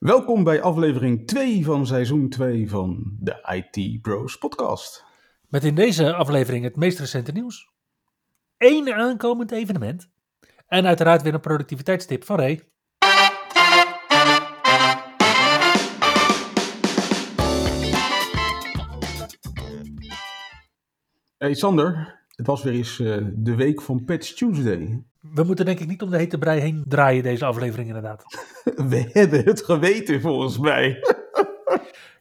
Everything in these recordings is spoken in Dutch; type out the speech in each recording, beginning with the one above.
Welkom bij aflevering 2 van seizoen 2 van de IT Bros podcast. Met in deze aflevering het meest recente nieuws. Eén aankomend evenement. En uiteraard weer een productiviteitstip van Ray. Hey Sander, het was weer eens uh, de week van Patch Tuesday. We moeten denk ik niet om de hete brei heen draaien deze aflevering inderdaad. We hebben het geweten volgens mij.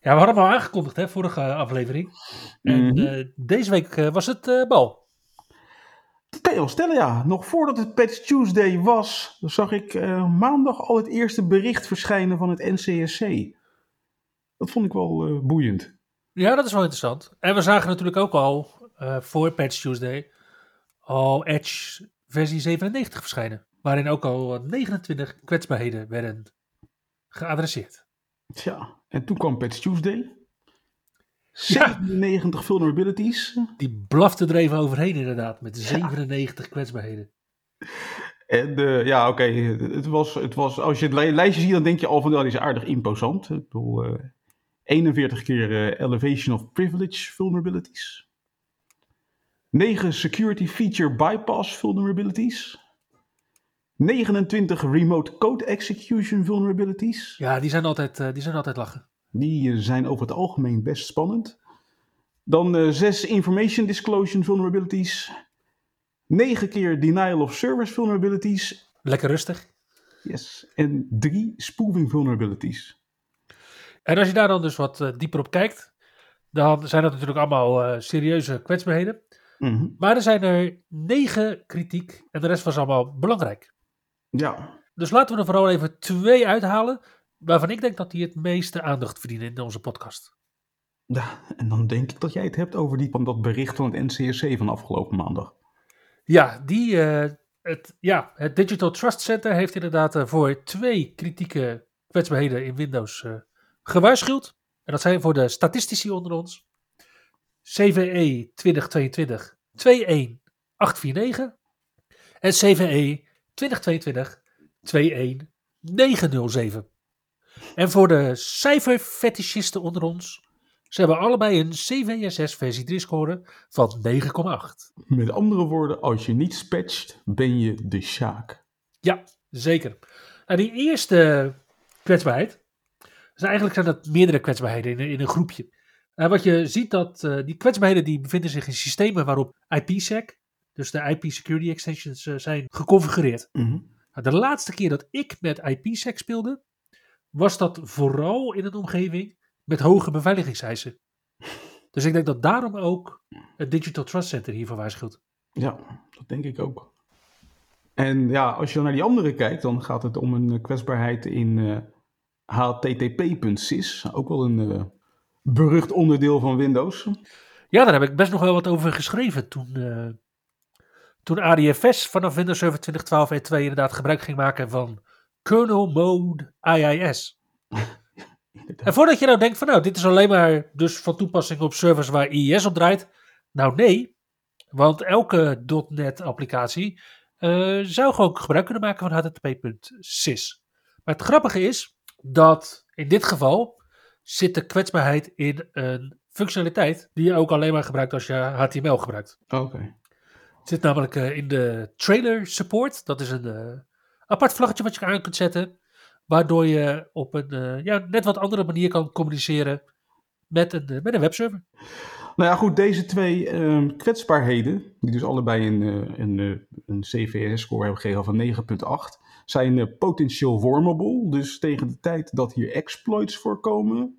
ja, we hadden hem al aangekondigd hè, vorige aflevering. En mm -hmm. uh, deze week uh, was het bal. Dat kan je wel stellen, ja. Nog voordat het Patch Tuesday was, zag ik maandag al het eerste bericht verschijnen van het NCSC. Dat vond ik wel boeiend. Ja, dat is wel interessant. En we zagen natuurlijk ook al voor Patch Tuesday al Edge versie 97 verschijnen. Waarin ook al 29 kwetsbaarheden werden geadresseerd. Tja, en toen kwam Patch Tuesday. 97 ja. vulnerabilities. Die blafte er even overheen inderdaad, met 97 ja. kwetsbaarheden. En uh, ja, oké, okay. het, was, het was, als je het lijstje ziet, dan denk je al van, dat is aardig imposant. Ik bedoel, uh, 41 keer uh, elevation of privilege vulnerabilities. 9 security feature bypass vulnerabilities. 29 remote code execution vulnerabilities. Ja, die zijn altijd, uh, die zijn altijd lachen. Die uh, zijn over het algemeen best spannend. Dan uh, 6 information disclosure vulnerabilities. 9 keer denial of service vulnerabilities. Lekker rustig. Yes. En 3 spoofing vulnerabilities. En als je daar dan dus wat dieper op kijkt, dan zijn dat natuurlijk allemaal serieuze kwetsbaarheden. Mm -hmm. Maar er zijn er negen kritiek en de rest was allemaal belangrijk. Ja. Dus laten we er vooral even twee uithalen, waarvan ik denk dat die het meeste aandacht verdienen in onze podcast. Ja, en dan denk ik dat jij het hebt over die, van dat bericht van het NCSC van afgelopen maandag. Ja, die, uh, het, ja, het Digital Trust Center heeft inderdaad uh, voor twee kritieke kwetsbaarheden in Windows uh, gewaarschuwd. En dat zijn voor de statistici onder ons. CVE 2022 21849 en CVE 2022 21907. En voor de cijferfetischisten onder ons, ze hebben allebei een CVSS versie 3 score van 9,8. Met andere woorden, als je niet spatcht, ben je de Sjaak. Ja, zeker. Nou, die eerste kwetsbaarheid, dus eigenlijk zijn dat meerdere kwetsbaarheden in, in een groepje. En wat je ziet dat uh, die kwetsbaarheden die bevinden zich in systemen waarop IPsec, dus de IP security extensions, uh, zijn geconfigureerd. Mm -hmm. nou, de laatste keer dat ik met IPsec speelde, was dat vooral in een omgeving met hoge beveiligingseisen. Dus ik denk dat daarom ook het Digital Trust Center hiervoor waarschuwt. Ja, dat denk ik ook. En ja, als je dan naar die andere kijkt, dan gaat het om een kwetsbaarheid in uh, http.sys. Ook wel een berucht onderdeel van Windows. Ja, daar heb ik best nog wel wat over geschreven toen, uh, toen ADFS vanaf Windows Server 2012 en 2 inderdaad gebruik ging maken van kernel mode IIS. en voordat je nou denkt van nou, dit is alleen maar dus van toepassing op servers waar IIS op draait. Nou nee, want elke .NET applicatie uh, zou gewoon gebruik kunnen maken van http.sys. Maar het grappige is dat in dit geval zit de kwetsbaarheid in een functionaliteit die je ook alleen maar gebruikt als je HTML gebruikt. Oké. Okay. Het zit namelijk uh, in de trailer support. Dat is een uh, apart vlaggetje wat je aan kunt zetten. Waardoor je op een uh, ja, net wat andere manier kan communiceren met een, met een webserver. Nou ja, goed, deze twee uh, kwetsbaarheden, die dus allebei een, een, een CVS-score hebben gegeven van 9,8, zijn potentieel wormable. Dus tegen de tijd dat hier exploits voorkomen,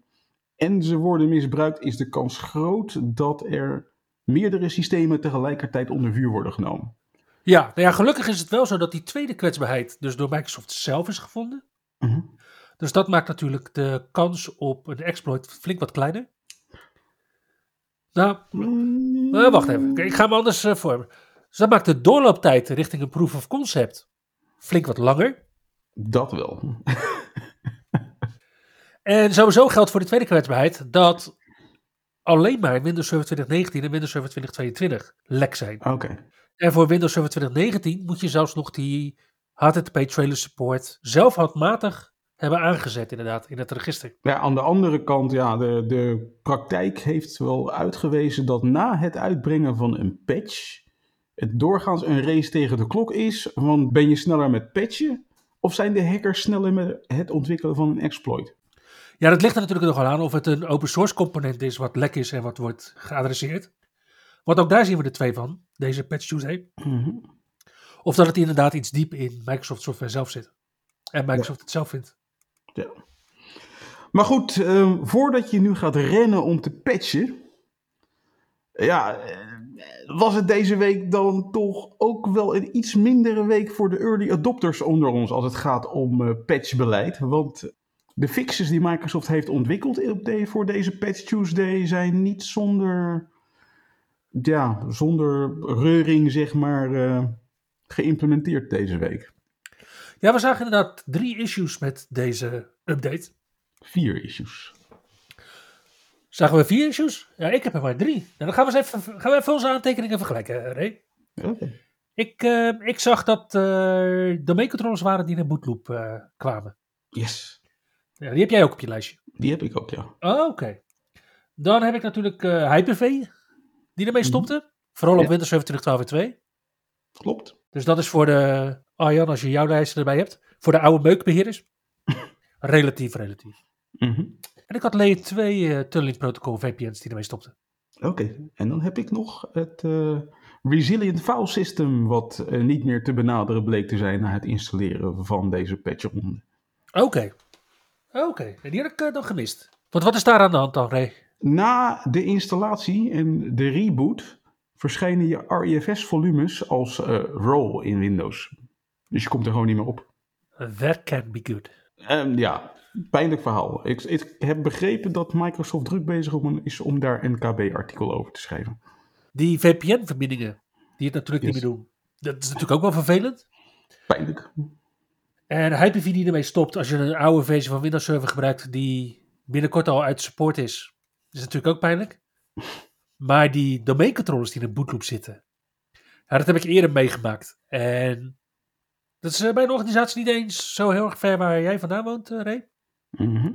en ze worden misbruikt, is de kans groot dat er meerdere systemen tegelijkertijd onder vuur worden genomen. Ja, nou ja, gelukkig is het wel zo dat die tweede kwetsbaarheid dus door Microsoft zelf is gevonden. Mm -hmm. Dus dat maakt natuurlijk de kans op een exploit flink wat kleiner. Nou, Mm, eh, wacht even. Ik ga hem anders eh, vormen. Dus dat maakt de doorlooptijd richting een proof of concept flink wat langer. Dat wel. En sowieso geldt voor de tweede kwetsbaarheid dat alleen maar Windows Server 2019 en Windows Server 2022 lek zijn. Oké. En voor Windows Server 2019 moet je zelfs nog die HTTP trailer support zelf handmatig hebben aangezet inderdaad in het register. Ja, aan de andere kant, ja, de, de praktijk heeft wel uitgewezen dat na het uitbrengen van een patch het doorgaans een race tegen de klok is. Want ben je sneller met patchen of zijn de hackers sneller met het ontwikkelen van een exploit? Ja, dat ligt er natuurlijk nog wel aan of het een open source component is wat lek is en wat wordt geadresseerd. Want ook daar zien we er twee van, deze Patch Tuesday. Mhm. Of dat het inderdaad iets diep in Microsoft software zelf zit. En Microsoft het zelf vindt. Ja. Maar goed, eh, voordat je nu gaat rennen om te patchen, ja, eh, was het deze week dan toch ook wel een iets mindere week voor de early adopters onder ons als het gaat om eh, patchbeleid. Want de fixes die Microsoft heeft ontwikkeld voor deze Patch Tuesday zijn niet zonder, ja, zonder reuring, zeg maar, eh, geïmplementeerd deze week. Ja, we zagen inderdaad drie issues met deze update. Vier issues. Zagen we vier issues? Ja, ik heb er maar drie. Nou, dan gaan we eens even, gaan we even onze aantekeningen vergelijken, eh, Ray. Oké. Ik, eh, ik zag dat uh, domeincontrollers waren die in een bootloop kwamen. Yes. Ja, die heb jij ook op je lijstje. Die heb ik ook, ja. Oh, oké. Dan heb ik natuurlijk eh Hyper-V, die ermee stopte. Vooral op Ja. Windows 27, 12 en 2. Klopt. Dus dat is voor de, Arjan, als je jouw lijst erbij hebt, voor de oude meukbeheerders. relatief, relatief. Mhm. En ik had layer 2 eh tunneling protocol VPN's die ermee stopten. Oké, en dan heb ik nog het eh, Resilient File System, wat niet meer te benaderen bleek te zijn na het installeren van deze patchronde. Oké. Oké, En die had ik eh, dan gemist. Want wat is daar aan de hand dan, Ray? Na de installatie en de reboot verschenen je REFS-volumes als eh RAW in Windows. Dus je komt er gewoon niet meer op. That can be good. Ehm, ja, pijnlijk verhaal. Ik, ik heb begrepen dat Microsoft druk bezig om, is om daar een KB-artikel over te schrijven. Die VPN-verbindingen, die het natuurlijk Yes. niet meer doen. Dat is natuurlijk ook wel vervelend. Pijnlijk. En Hyper-V die ermee stopt als je een oude versie van Windows Server gebruikt die binnenkort al uit support is. is natuurlijk ook pijnlijk. Maar die domeincontrollers die in een bootloop zitten. Ja, dat heb ik eerder meegemaakt. En dat is eh, bij een organisatie niet eens zo heel erg ver waar jij vandaan woont, eh, Ray. Mhm.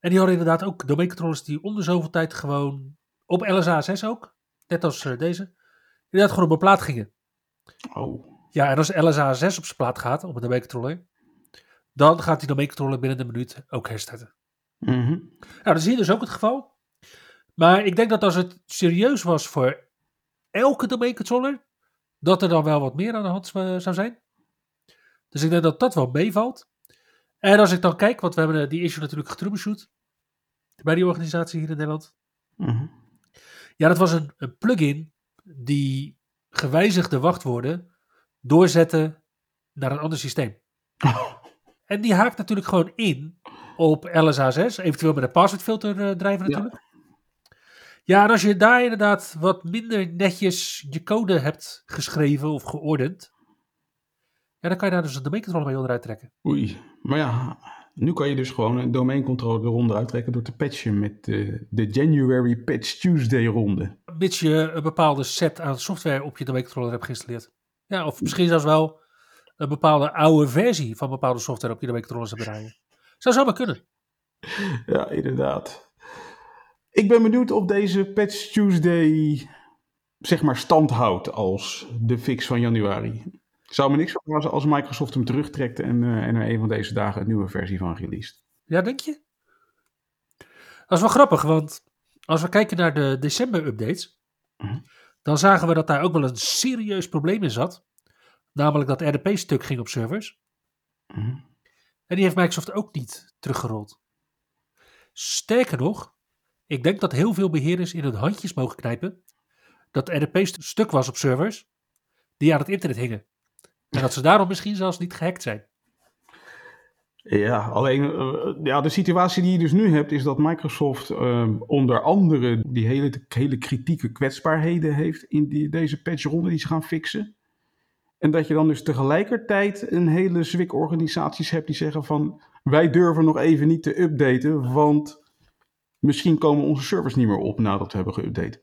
En die hadden inderdaad ook domeincontrollers die om de zoveel tijd gewoon op LSA6 ook, net als eh, deze, inderdaad gewoon op een plaat gingen. Oh, Ja, en als LSA6 op zijn plaat gaat, op een domeincontroller, dan gaat die domeincontroller binnen een minuut ook herstarten. Mhm. Nou, dat is hier dus ook het geval. Maar ik denk dat als het serieus was voor elke domeincontroller, dat er dan wel wat meer aan de hand eh, zou zijn. Dus ik denk dat dat wel meevalt. En als ik dan kijk, want we hebben die issue natuurlijk getroubleshoot bij die organisatie hier in Nederland. Mhm. Ja, dat was een, een plugin die gewijzigde wachtwoorden doorzette naar een ander systeem. En die haakt natuurlijk gewoon in op LSA6, eventueel met een passwordfilter eh, drijven natuurlijk. Ja. en als je daar inderdaad wat minder netjes je code hebt geschreven of geordend, ja, dan kan je daar dus een domeincontroller mee onderuit trekken. Oei. Maar ja, nu kan je dus gewoon een domeincontroller eronder uittrekken door te patchen met eh, de January Patch Tuesday ronde. Mits je een bepaalde set aan software op je domeincontroller hebt geïnstalleerd. Ja, of misschien zelfs wel een bepaalde oude versie van bepaalde software op je domeincontrollers hebt draaien. Zou zomaar kunnen. Ja, inderdaad. Ik ben benieuwd of deze Patch Tuesday zeg maar stand houdt als de fix van januari. Zou me niks verbazen als Microsoft hem terugtrekt en, eh, en er een van deze dagen een nieuwe versie van released. Ja, denk je? Dat is wel grappig, want als we kijken naar de december-updates, Mhm. dan zagen we dat daar ook wel een serieus probleem in zat. Namelijk dat RDP-stuk ging op servers. Mhm. En die heeft Microsoft ook niet teruggerold. Sterker nog, ik denk dat heel veel beheerders in hun handjes mogen knijpen dat RDP st- stuk was op servers die aan het internet hingen. En dat ze daarom misschien zelfs niet gehackt zijn. Ja, alleen uh, ja, de situatie die je dus nu hebt is dat Microsoft uh, onder andere die hele, hele kritieke kwetsbaarheden heeft in die, deze patchronde die ze gaan fixen. En dat je dan dus tegelijkertijd een hele zwik organisaties hebt die zeggen van wij durven nog even niet te updaten, want misschien komen onze servers niet meer op nadat we hebben geüpdate.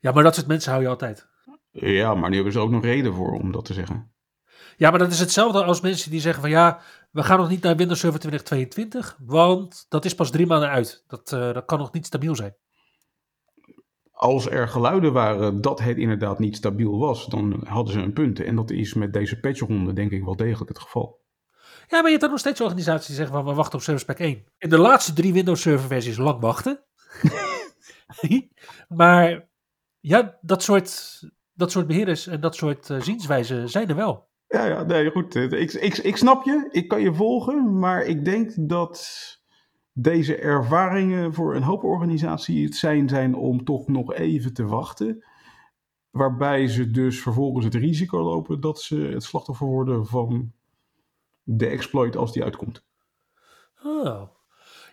Ja, maar dat soort mensen hou je altijd. Ja, maar nu hebben ze ook nog reden voor om dat te zeggen. Ja, maar dat is hetzelfde als mensen die zeggen van ja, we gaan nog niet naar Windows Server 2022, want dat is pas drie maanden uit. Dat, uh, dat kan nog niet stabiel zijn. Als er geluiden waren dat het inderdaad niet stabiel was, dan hadden ze een punt. En dat is met deze patchronde denk ik wel degelijk het geval. Ja, maar je hebt dan nog steeds organisaties die zeggen van we wachten op Service Pack 1. In de laatste drie Windows Server versies lang wachten. maar ja, dat soort, dat soort beheerders en dat soort uh, zienswijzen zijn er wel. Ja, ja, nee, goed. Ik, ik, ik snap je, ik kan je volgen, maar ik denk dat deze ervaringen voor een hoop organisaties het zijn zijn om toch nog even te wachten. Waarbij ze dus vervolgens het risico lopen dat ze het slachtoffer worden van de exploit als die uitkomt. Oh.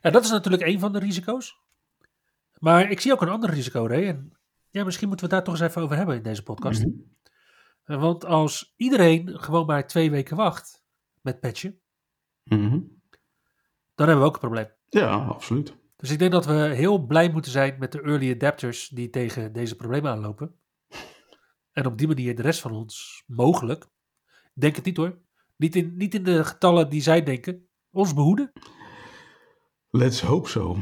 Ja, dat is natuurlijk een van de risico's. Maar ik zie ook een ander risico, Ray. En ja, misschien moeten we het daar toch eens even over hebben in deze podcast. Mm -hmm. Want als iedereen gewoon maar twee weken wacht met patchen, mm -hmm. dan hebben we ook een probleem. Ja, absoluut. Dus ik denk dat we heel blij moeten zijn met de early adapters die tegen deze problemen aanlopen. En op die manier de rest van ons mogelijk, denk het niet hoor, niet in, niet in de getallen die zij denken, ons behoeden. Let's hope so.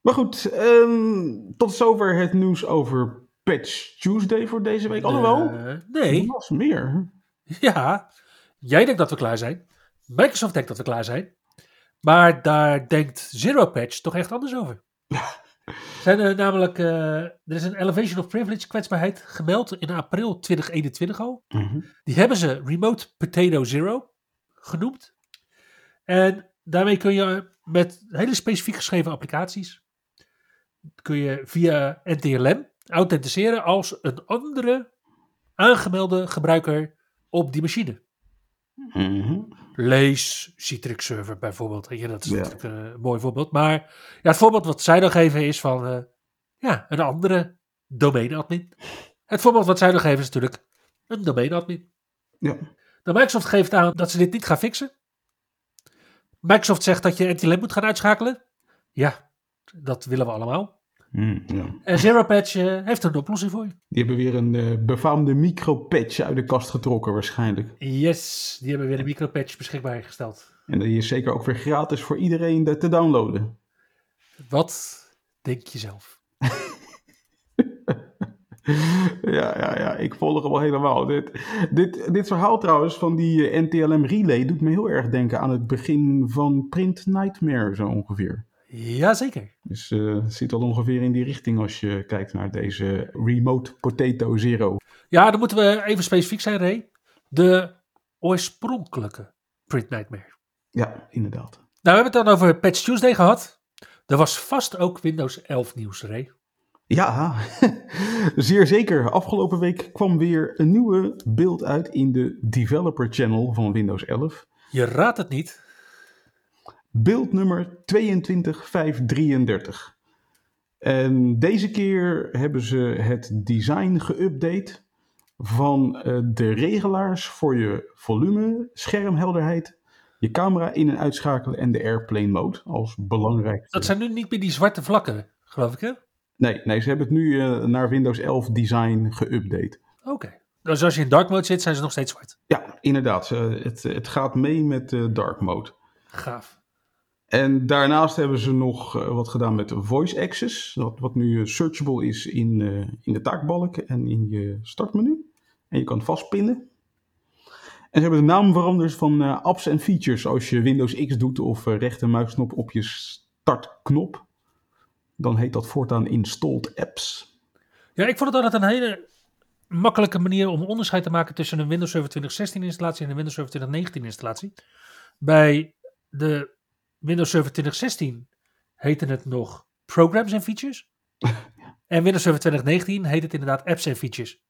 Maar goed, um, tot zover het nieuws over Patch Tuesday voor deze week. Alhoewel, uh, nee. er was meer. Ja, jij denkt dat we klaar zijn. Microsoft denkt dat we klaar zijn. Maar daar denkt Zero Patch toch echt anders over. Zijn er namelijk, uh, er is een Elevation of Privilege kwetsbaarheid gemeld in april 2021 al. Mm -hmm. Die hebben ze Remote Potato Zero genoemd. En daarmee kun je met hele specifiek geschreven applicaties, kun je via NTLM authenticeren als een andere aangemelde gebruiker op die machine. Mm -hmm. Lees Citrix Server bijvoorbeeld. Ja, dat is ja. natuurlijk een mooi voorbeeld. Maar ja, het voorbeeld wat zij dan geven is van uh, ja, een andere domeinadmin. Het voorbeeld wat zij dan geven is natuurlijk een domeinadmin. Ja. De Microsoft geeft aan dat ze dit niet gaan fixen. Microsoft zegt dat je NTLM moet gaan uitschakelen. Ja, dat willen we allemaal. Mm, ja. En Zero Patch uh, heeft er een oplossing voor je. Die hebben weer een uh, befaamde micropatch uit de kast getrokken waarschijnlijk. Yes, die hebben weer een micropatch beschikbaar gesteld. En die is zeker ook weer gratis voor iedereen te downloaden. Wat denk je zelf? ja, ja, ja, ik volg hem al helemaal. Dit, dit, dit verhaal trouwens van die NTLM Relay doet me heel erg denken aan het begin van Print Nightmare zo ongeveer. Jazeker. Dus uh, het zit al ongeveer in die richting als je kijkt naar deze Remote Potato Zero. Ja, dan moeten we even specifiek zijn, Ray. De oorspronkelijke Print Nightmare. Ja, inderdaad. Nou, we hebben het dan over Patch Tuesday gehad. Er was vast ook Windows 11 nieuws, Ray. Ja, zeer zeker. Afgelopen week kwam weer een nieuwe beeld uit in de Developer Channel van Windows 11. Je raadt het niet. Beeld nummer 22533. En deze keer hebben ze het design geüpdate van uh, de regelaars voor je volume, schermhelderheid, je camera in- en uitschakelen en de airplane mode als belangrijk. Dat zijn nu niet meer die zwarte vlakken, geloof ik hè? Nee, nee ze hebben het nu uh, naar Windows 11 design geüpdate. Oké. Okay. Dus als je in dark mode zit, zijn ze nog steeds zwart? Ja, inderdaad. Uh, het, het gaat mee met de dark mode. Gaaf. En daarnaast hebben ze nog uh, wat gedaan met voice access, wat, wat nu uh, searchable is in, uh, in de taakbalk en in je startmenu. En je kan vastpinnen. En ze hebben de naam veranderd van apps en features. Als je Windows X doet of rechter muisknop op je startknop, dan heet dat voortaan installed apps. Ja, ik vond het altijd een hele makkelijke manier om onderscheid te maken tussen een Windows Server 2016 installatie en een Windows Server 2019 installatie. Bij de Windows Server 2016 heette het nog Programs en Features. en Windows Server 2019 heet het inderdaad Apps en Features.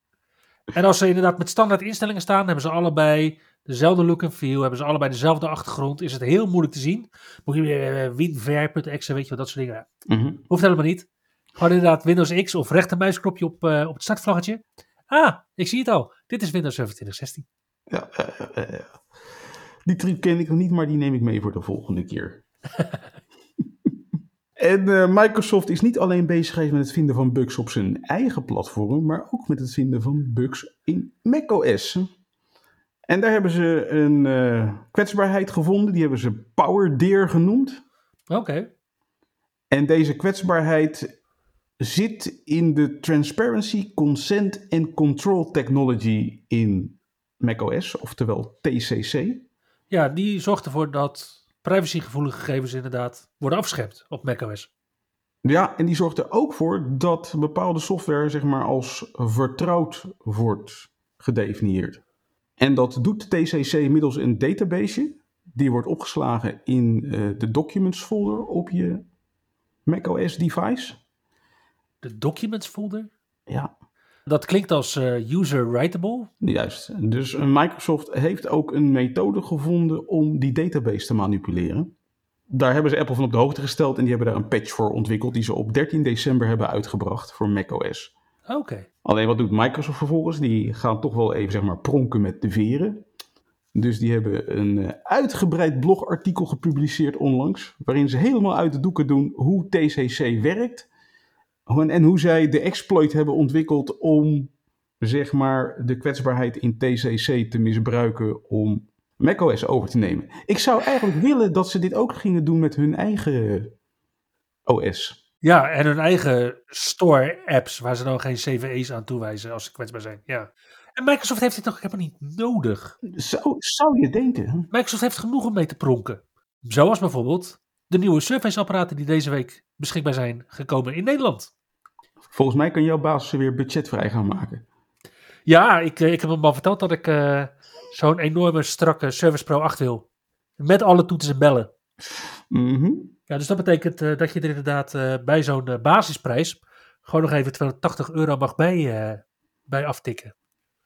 En als ze inderdaad met standaard instellingen staan, hebben ze allebei Dezelfde look en feel, hebben ze allebei dezelfde achtergrond. Is het heel moeilijk te zien. Moet je weer uh, winver.exe, weet je wat, dat soort dingen. Mhm. Hoeft helemaal niet. Gewoon inderdaad Windows X of rechtermuisknopje op, eh, op het startvlaggetje. Ah, ik zie het al. Dit is Windows Server 2016. Ja, eh, eh, eh. Die truc ken ik nog niet, maar die neem ik mee voor de volgende keer. en eh, Microsoft is niet alleen bezig geweest met het vinden van bugs op zijn eigen platform, maar ook met het vinden van bugs in macOS. En daar hebben ze een eh, kwetsbaarheid gevonden, die hebben ze PowerDear genoemd. Oké. En deze kwetsbaarheid zit in de Transparency, Consent and Control Technology in macOS, oftewel TCC. Ja, die zorgt ervoor dat privacygevoelige gegevens inderdaad worden afgeschept op macOS. Ja, en die zorgt er ook voor dat bepaalde software zeg maar als vertrouwd wordt gedefinieerd. En dat doet TCC middels een database. Die wordt opgeslagen in eh, de documents folder op je macOS device. De documents folder. Ja, Dat klinkt als eh, user writable. Juist. Dus eh, Microsoft heeft ook een methode gevonden om die database te manipuleren. Daar hebben ze Apple van op de hoogte gesteld en die hebben daar een patch voor ontwikkeld die ze op 13 december hebben uitgebracht voor macOS. Oké. Alleen wat doet Microsoft vervolgens? Die gaan toch wel even zeg maar pronken met de veren. Dus die hebben een eh, uitgebreid blogartikel gepubliceerd onlangs, waarin ze helemaal uit de doeken doen hoe TCC werkt en, en hoe zij de exploit hebben ontwikkeld om zeg maar de kwetsbaarheid in TCC te misbruiken om macOS over te nemen. Ik zou eigenlijk willen dat ze dit ook gingen doen met hun eigen OS. Ja, en hun eigen store apps waar ze dan geen CVE's aan toewijzen als ze kwetsbaar zijn. Ja. En Microsoft heeft dit toch helemaal niet nodig. Zou, zou je denken? Microsoft heeft genoeg om mee te pronken. Zoals bijvoorbeeld de nieuwe Surface-apparaten die deze week beschikbaar zijn gekomen in Nederland. Volgens mij kan jouw baas weer budgetvrij gaan maken. Ja, ik, eh, ik heb hem al verteld dat ik eh, zo'n enorme strakke Service Pro 8 wil. Met alle toetsen en bellen. Mhm. Ja, dus dat betekent eh, dat je er inderdaad bij zo'n basisprijs gewoon nog even 280 euro mag bij, bij aftikken.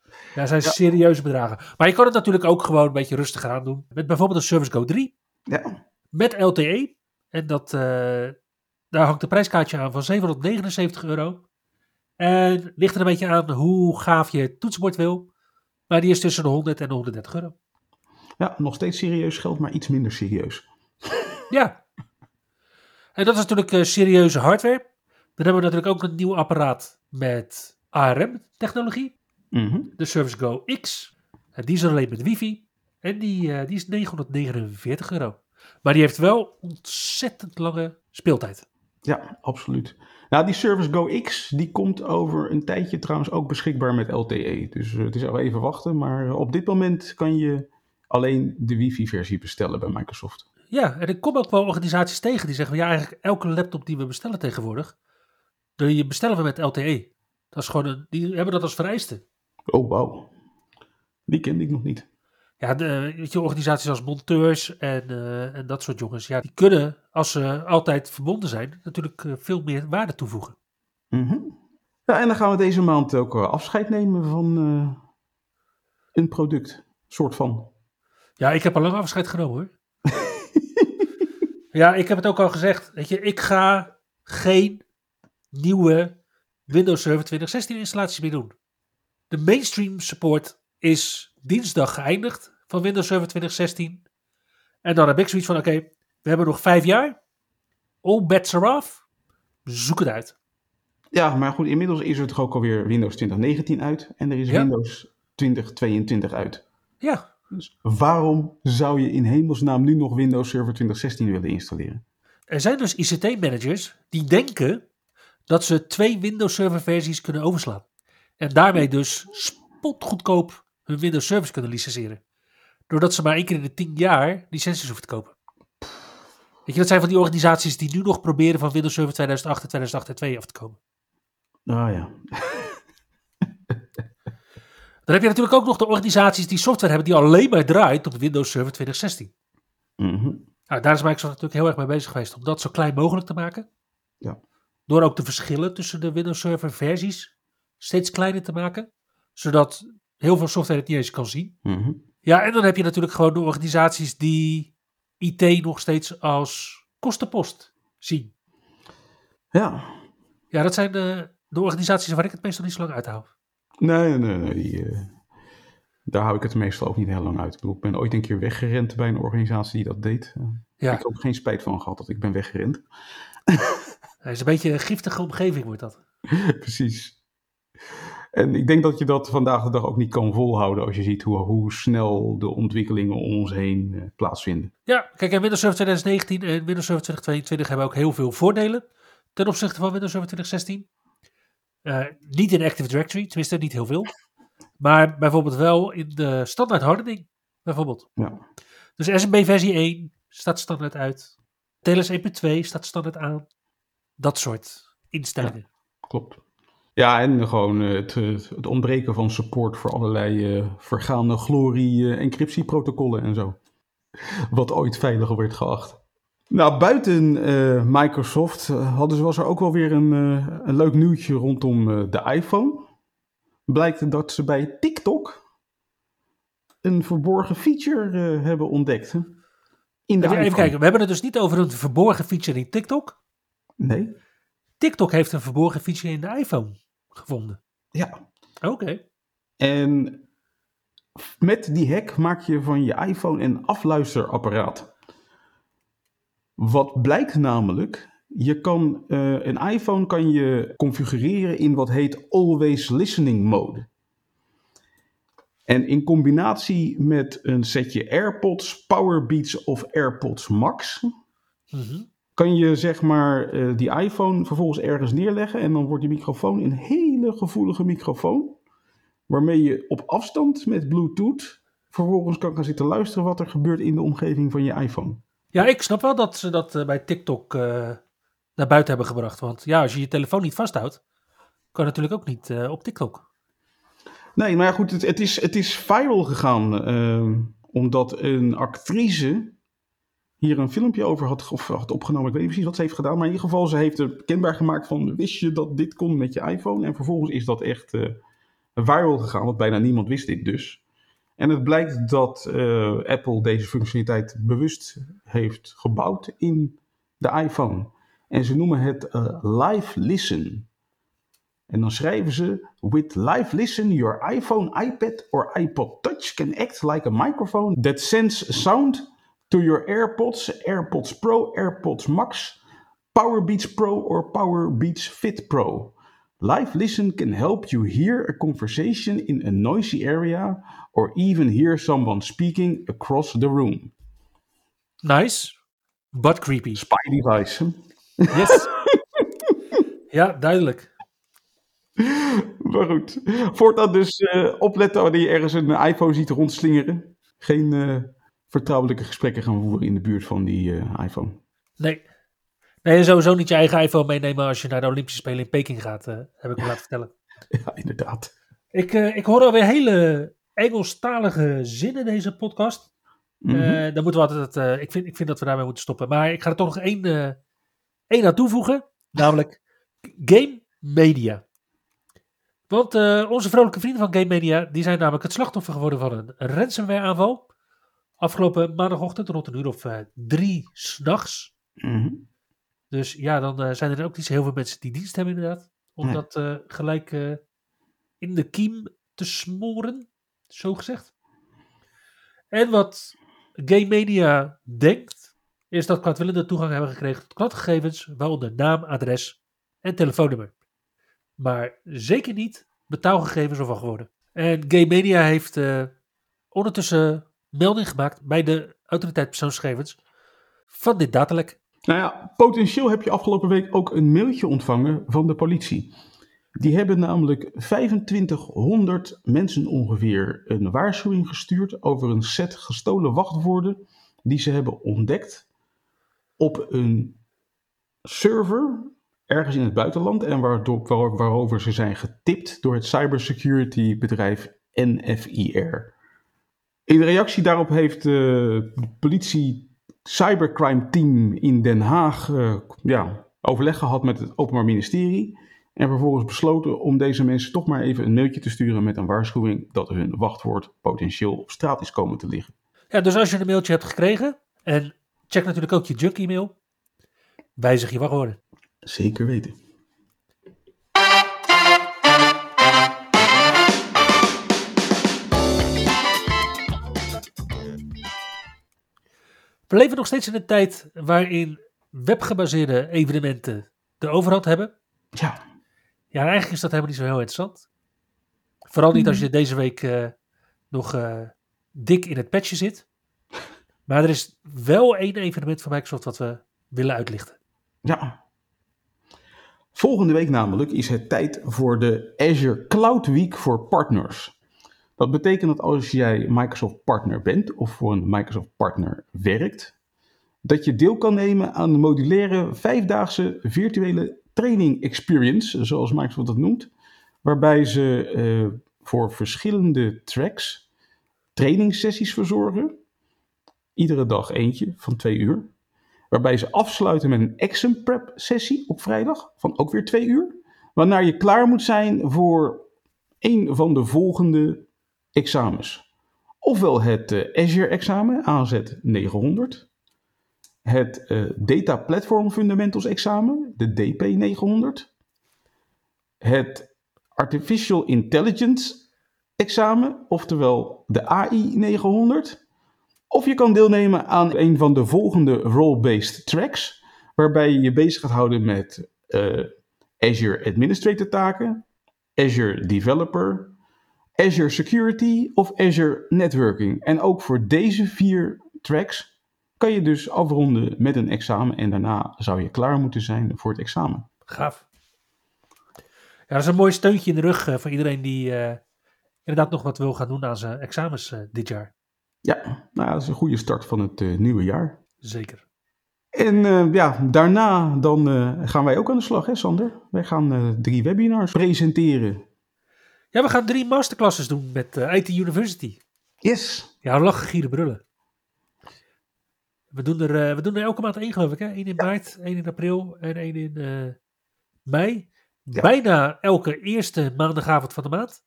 Ja, dat zijn Ja. serieuze bedragen. Maar je kan het natuurlijk ook gewoon een beetje rustiger aan doen. Met bijvoorbeeld een Service Go 3 Ja. met LTE. En dat, daar hangt een prijskaartje aan van 779 euro. En ligt er een beetje aan hoe gaaf je het toetsenbord wil. Maar die is tussen de 100 en de 130 euro. ja, nog steeds serieus geld, maar iets minder serieus. Ja. En dat is natuurlijk eh, serieuze hardware. Dan hebben we natuurlijk ook een nieuw apparaat met ARM-technologie. Mhm. De Service Go X. En die is alleen met wifi. En die, eh, die is 949 euro. Maar die heeft wel ontzettend lange speeltijd. Ja, absoluut. Nou, die Service Go X, die komt over een tijdje trouwens ook beschikbaar met LTE. Dus eh, het is al even wachten, maar op dit moment kan je alleen de wifi-versie bestellen bij Microsoft. Ja, en ik kom ook wel organisaties tegen die zeggen... ja, eigenlijk elke laptop die we bestellen tegenwoordig... die bestellen we met LTE. Dat is gewoon een, die hebben dat als vereiste. Oh, wauw. Die kende ik nog niet. Ja, de, weet je, organisaties als monteurs en, eh, en dat soort jongens, ja, die kunnen, als ze altijd verbonden zijn, natuurlijk eh, veel meer waarde toevoegen. Mhm. Ja, en dan gaan we deze maand ook eh, afscheid nemen van een product, soort van. Ja, ik heb al lang afscheid genomen hoor. ja, ik heb het ook al gezegd. Weet je, ik ga geen nieuwe Windows Server 2016 installaties meer doen. De mainstream support is dinsdag geëindigd van Windows Server 2016. En dan heb ik zoiets van, oké, we hebben nog vijf jaar. All bets are off. Zoek het uit. Ja, maar goed, inmiddels is er toch ook alweer Windows 2019 uit en er is Ja. Windows 2022 uit. Ja, Dus waarom zou je in hemelsnaam nu nog Windows Server 2016 willen installeren? er zijn dus ICT-managers die denken dat ze twee Windows Server versies kunnen overslaan. En daarmee dus spotgoedkoop hun Windows Service kunnen licenseren. Doordat ze maar één keer in de tien jaar licenties hoeven te kopen. Weet je, dat zijn van die organisaties die nu nog proberen van Windows Server 2008 en 2008 en 2 af te komen. Ah ja. Dan heb je natuurlijk ook nog de organisaties die software hebben die alleen maar draait op Windows Server 2016. Mhm. Nou, daar is Microsoft natuurlijk heel erg mee bezig geweest om dat zo klein mogelijk te maken. Ja. Door ook de verschillen tussen de Windows Server versies steeds kleiner te maken. Zodat heel veel software het niet eens kan zien. Mhm. Ja, en dan heb je natuurlijk gewoon de organisaties die IT nog steeds als kostenpost zien. Ja. Ja, dat zijn de, de organisaties waar ik het meestal niet zo lang uithoud. Nee, nee, nee. Die, uh, daar hou ik het meestal ook niet heel lang uit. Ik, bedoel, ik ben ooit een keer weggerend bij een organisatie die dat deed. Uh, Ja. Ik heb ook geen spijt van gehad dat ik ben weggerend. Het is een beetje een giftige omgeving, wordt dat. Precies. En ik denk dat je dat vandaag de dag ook niet kan volhouden als je ziet hoe, hoe snel de ontwikkelingen om ons heen uh, plaatsvinden. Ja, kijk, en Windows Server 2019 en Windows Server 2022 hebben ook heel veel voordelen ten opzichte van Windows Server 2016. Uh, niet in Active Directory, tenminste niet heel veel. Maar bijvoorbeeld wel in de standaard hardening, bijvoorbeeld. Ja. Dus SMB versie 1 staat standaard uit. TLS 1.2 staat standaard aan. Dat soort instellingen. Ja, klopt. Ja, en gewoon uh, het, het, ontbreken van support voor allerlei uh, vergaande glorie-encryptieprotocollen en zo. Wat ooit veiliger werd geacht. Nou, buiten uh, Microsoft hadden, was er ook wel weer een, een leuk nieuwtje rondom de iPhone. Blijkt dat ze bij TikTok een verborgen feature hebben ontdekt. Hè? In de even, even kijken, we hebben het dus niet over een verborgen feature in TikTok. Nee. TikTok heeft een verborgen feature in de iPhone gevonden. Ja. Oké. Okay. En met die hack maak je van je iPhone een afluisterapparaat. Wat blijkt namelijk, je kan uh, een iPhone kan je configureren in wat heet Always Listening Mode. En in combinatie met een setje AirPods, Powerbeats of AirPods Max, mm -hmm. Kan je zeg maar uh, die iPhone vervolgens ergens neerleggen en dan wordt die microfoon een hele gevoelige microfoon, waarmee je op afstand met Bluetooth vervolgens kan gaan zitten luisteren wat er gebeurt in de omgeving van je iPhone. Ja, ik snap wel dat ze dat uh, bij TikTok uh, naar buiten hebben gebracht. Want ja, als je je telefoon niet vasthoudt, kan je natuurlijk ook niet uh, op TikTok. Nee, maar ja, goed, het, het, is, het is viral gegaan. Uh, omdat een actrice hier een filmpje over had, of had opgenomen. Ik weet niet precies wat ze heeft gedaan. Maar in ieder geval, ze heeft er kenbaar gemaakt van... wist je dat dit kon met je iPhone? En vervolgens is dat echt uh, viral gegaan. Want bijna niemand wist dit dus. En het blijkt dat uh, Apple deze functionaliteit bewust heeft gebouwd in de iPhone. En ze noemen het Live Listen. En dan schrijven ze: With Live Listen, your iPhone, iPad or iPod Touch can act like a microphone that sends sound to your AirPods, AirPods Pro, AirPods Max, Powerbeats Pro or Powerbeats Fit Pro. Live Listen can help you hear a conversation in a noisy area or even hear someone speaking across the room. Nice, but creepy. Spy device. Yes. ja, duidelijk. Maar goed, voortaan dus uh, opletten wanneer je ergens een iPhone ziet rondslingeren. Geen uh, vertrouwelijke gesprekken gaan voeren in de buurt van die uh, iPhone. Nee. Nee, sowieso niet je eigen iPhone meenemen als je naar de Olympische Spelen in Peking gaat, heb ik me laten vertellen. Ja, inderdaad. Ik, ik hoor alweer hele Engelstalige zinnen in deze podcast. Mm -hmm. dan moeten we altijd, ik, vind, ik vind dat we daarmee moeten stoppen. Maar ik ga er toch nog één, één aan toevoegen, namelijk Game Media. Want onze vrolijke vrienden van Game Media, die zijn namelijk het slachtoffer geworden van een ransomware aanval. Afgelopen maandagochtend rond een uur of uh, drie s'nachts. Mm -hmm. Dus ja, dan uh, zijn er ook niet zo heel veel mensen die dienst hebben inderdaad. Om Nee. dat gelijk in de kiem te smoren, zo gezegd. En wat Game Media denkt, is dat kwaadwillenden toegang hebben gekregen tot klantgegevens, waaronder naam, adres en telefoonnummer maar zeker niet betaalgegevens of wachtwoorden. En Game Media heeft ondertussen melding gemaakt bij de autoriteit persoonsgegevens van dit datalek. Nou ja, potentieel heb je afgelopen week ook een mailtje ontvangen van de politie. Die hebben namelijk 2500 mensen ongeveer een waarschuwing gestuurd over een set gestolen wachtwoorden die ze hebben ontdekt op een server ergens in het buitenland en waardoor, waar, waarover ze zijn getipt door het cybersecurity bedrijf NFIR. In reactie daarop heeft de politie cybercrime team in Den Haag uh, ja, overleg gehad met het Openbaar Ministerie. En vervolgens besloten om deze mensen toch maar even een mailtje te sturen met een waarschuwing dat hun wachtwoord potentieel op straat is komen te liggen. Ja, dus als je een mailtje hebt gekregen, en check natuurlijk ook je junk e-mail, wijzig je wachtwoorden. Zeker weten. We leven nog steeds in een tijd waarin webgebaseerde evenementen de overhand hebben. Ja, Ja, en eigenlijk is dat helemaal niet zo heel interessant. Vooral niet als je deze week eh, nog eh, dik in het patchje zit. Maar er is wel één evenement van Microsoft wat we willen uitlichten. ja. Volgende week namelijk is het tijd voor de Azure Cloud Week voor partners. Dat betekent dat als jij Microsoft partner bent of voor een Microsoft partner werkt, dat je deel kan nemen aan de modulaire vijfdaagse virtuele training experience, zoals Microsoft dat noemt, waarbij ze eh, voor verschillende tracks trainingssessies verzorgen. Iedere dag eentje van twee uur. Waarbij ze afsluiten met een exam prep sessie op vrijdag van ook weer twee uur. Waarna je klaar moet zijn voor een van de volgende examens. Ofwel het eh, Azure examen AZ 900. Het eh, Data Platform Fundamentals examen, de DP 900. Het Artificial Intelligence examen, oftewel de AI 900. Of je kan deelnemen aan een van de volgende role-based tracks, waarbij je je bezig gaat houden met eh, Azure Administrator taken, Azure Developer, Azure Security of Azure Networking. En ook voor deze vier tracks kan je dus afronden met een examen en daarna zou je klaar moeten zijn voor het examen. Gaaf. Ja, dat is een mooi steuntje in de rug eh, voor iedereen die eh, inderdaad nog wat wil gaan doen aan zijn examens eh, dit jaar. Ja, nou, dat is een goede start van het nieuwe jaar. Zeker. En ja, daarna dan gaan wij ook aan de slag, hè Sander? Wij gaan drie webinars presenteren. Ja, we gaan drie masterclasses doen met eh, IT University. Yes. Ja, lachen, gieren, brullen. We doen, er, eh, we doen er elke maand één, geloof ik. Hè? Eén in maart, één in april en één in eh, mei. Ja. Bijna elke eerste maandagavond van de maand.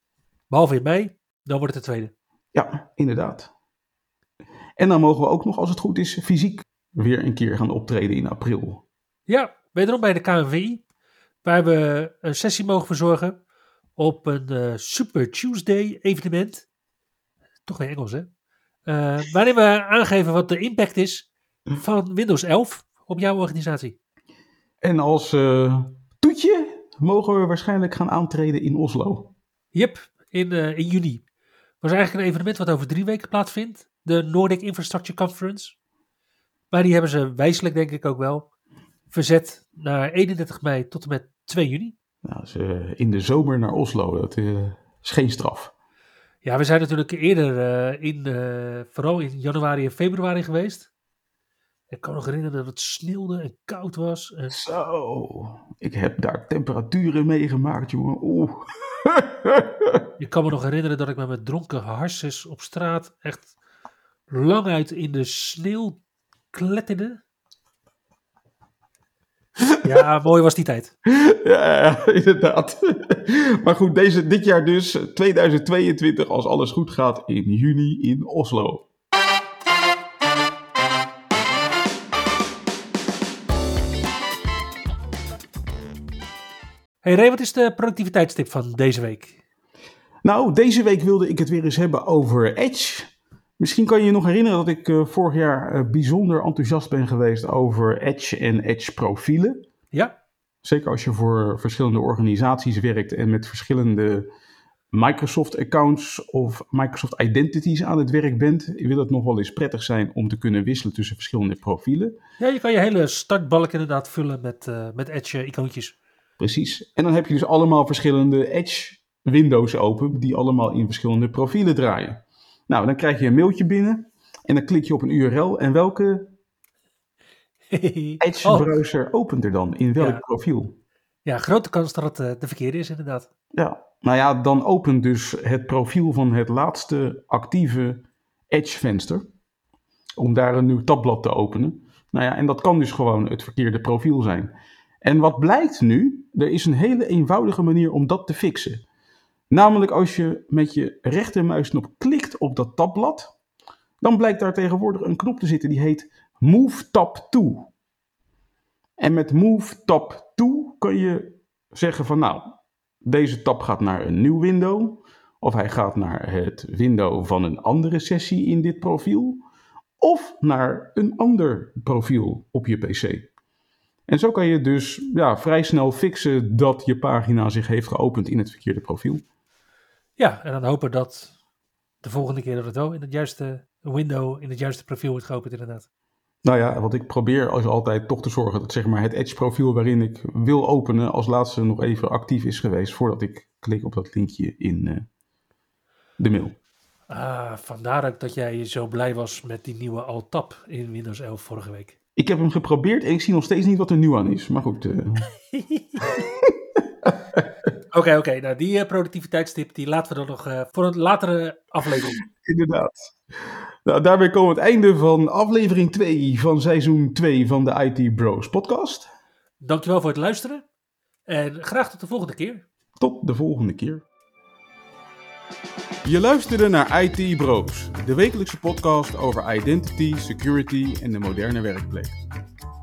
Behalve in mei, dan wordt het de tweede. Ja, inderdaad. En dan mogen we ook nog, als het goed is, fysiek weer een keer gaan optreden in april. Ja, wederom bij de KNVI. Waar we een sessie mogen verzorgen op een eh, Super Tuesday evenement. Toch weer Engels, hè? Eh, waarin we aangeven wat de impact is van Windows 11 op jouw organisatie. En als eh, toetje mogen we waarschijnlijk gaan aantreden in Oslo. Yep, in, in juni. was eigenlijk een evenement wat over drie weken plaatsvindt. De Nordic Infrastructure Conference. Maar die hebben ze wijselijk, denk ik ook wel, verzet naar 31 mei tot en met 2 juni. Nou, eh, in de zomer naar Oslo, dat eh, is geen straf. Ja, we zijn natuurlijk eerder eh, in, eh, vooral in januari en februari geweest. Ik kan me nog herinneren dat het sneeuwde en koud was. En Zo, ik heb daar temperaturen meegemaakt, jongen. Oeh. je kan me nog herinneren dat ik met mijn dronken harses op straat echt lang uit in de sneeuw kletterde. Ja, mooi was die tijd. ja, inderdaad. Maar goed, deze, dit jaar dus, 2022, als alles goed gaat, in juni in Oslo. Hey Ray, wat is de productiviteitstip van deze week? Nou, deze week wilde ik het weer eens hebben over Edge. Misschien kan je je nog herinneren dat ik eh, vorig jaar eh, bijzonder enthousiast ben geweest over Edge en Edge profielen. Ja, Zeker als je voor verschillende organisaties werkt en met verschillende Microsoft-accounts of Microsoft Identities aan het werk bent, wil het nog wel eens prettig zijn om te kunnen wisselen tussen verschillende profielen. ja je kan je hele startbalk inderdaad vullen met, eh, met Edge-icoontjes. Precies. En dan heb je dus allemaal verschillende Edge-windows open, die allemaal in verschillende profielen draaien. Nou, dan krijg je een mailtje binnen en dan klik je op een URL. En welke Oh, Edge-browser opent er dan? In welk Ja. profiel? ja, grote kans dat het eh, de verkeerde is inderdaad. Ja, nou ja, dan opent dus het profiel van het laatste actieve Edge-venster. Om daar een nieuw tabblad te openen. Nou ja, en dat kan dus gewoon het verkeerde profiel zijn. En wat blijkt nu? Er is een hele eenvoudige manier om dat te fixen. Namelijk als je met je rechtermuisknop klikt op dat tabblad, dan blijkt daar tegenwoordig een knop te zitten die heet Move Tab To. En met Move Tab To kun je zeggen van nou, deze tab gaat naar een nieuw window, of hij gaat naar het window van een andere sessie in dit profiel, of naar een ander profiel op je PC. En zo kan je dus ja, vrij snel fixen dat je pagina zich heeft geopend in het verkeerde profiel. Ja, en dan hopen dat de volgende keer dat het wel in het juiste window, in het juiste profiel wordt geopend inderdaad. Nou ja, wat ik probeer als altijd toch te zorgen dat zeg maar, het Edge profiel waarin ik wil openen als laatste nog even actief is geweest voordat ik klik op dat linkje in uh, de mail. Ah, vandaar ook dat jij zo blij was met die nieuwe Alt-Tab in Windows 11 vorige week. Ik heb hem geprobeerd en ik zie nog steeds niet wat er nieuw aan is. Maar goed. Uh... Oké, oké. Nou, die uh, productiviteitstip die laten we dan nog uh, voor een latere aflevering. Inderdaad. Nou, daarbij komen we het einde van aflevering 2 van seizoen 2 van de IT Bros podcast. Dankjewel voor het luisteren. En graag tot de volgende keer. Tot de volgende keer. Je luisterde naar IT Bros, de wekelijkse podcast over identity, security en de moderne werkplek.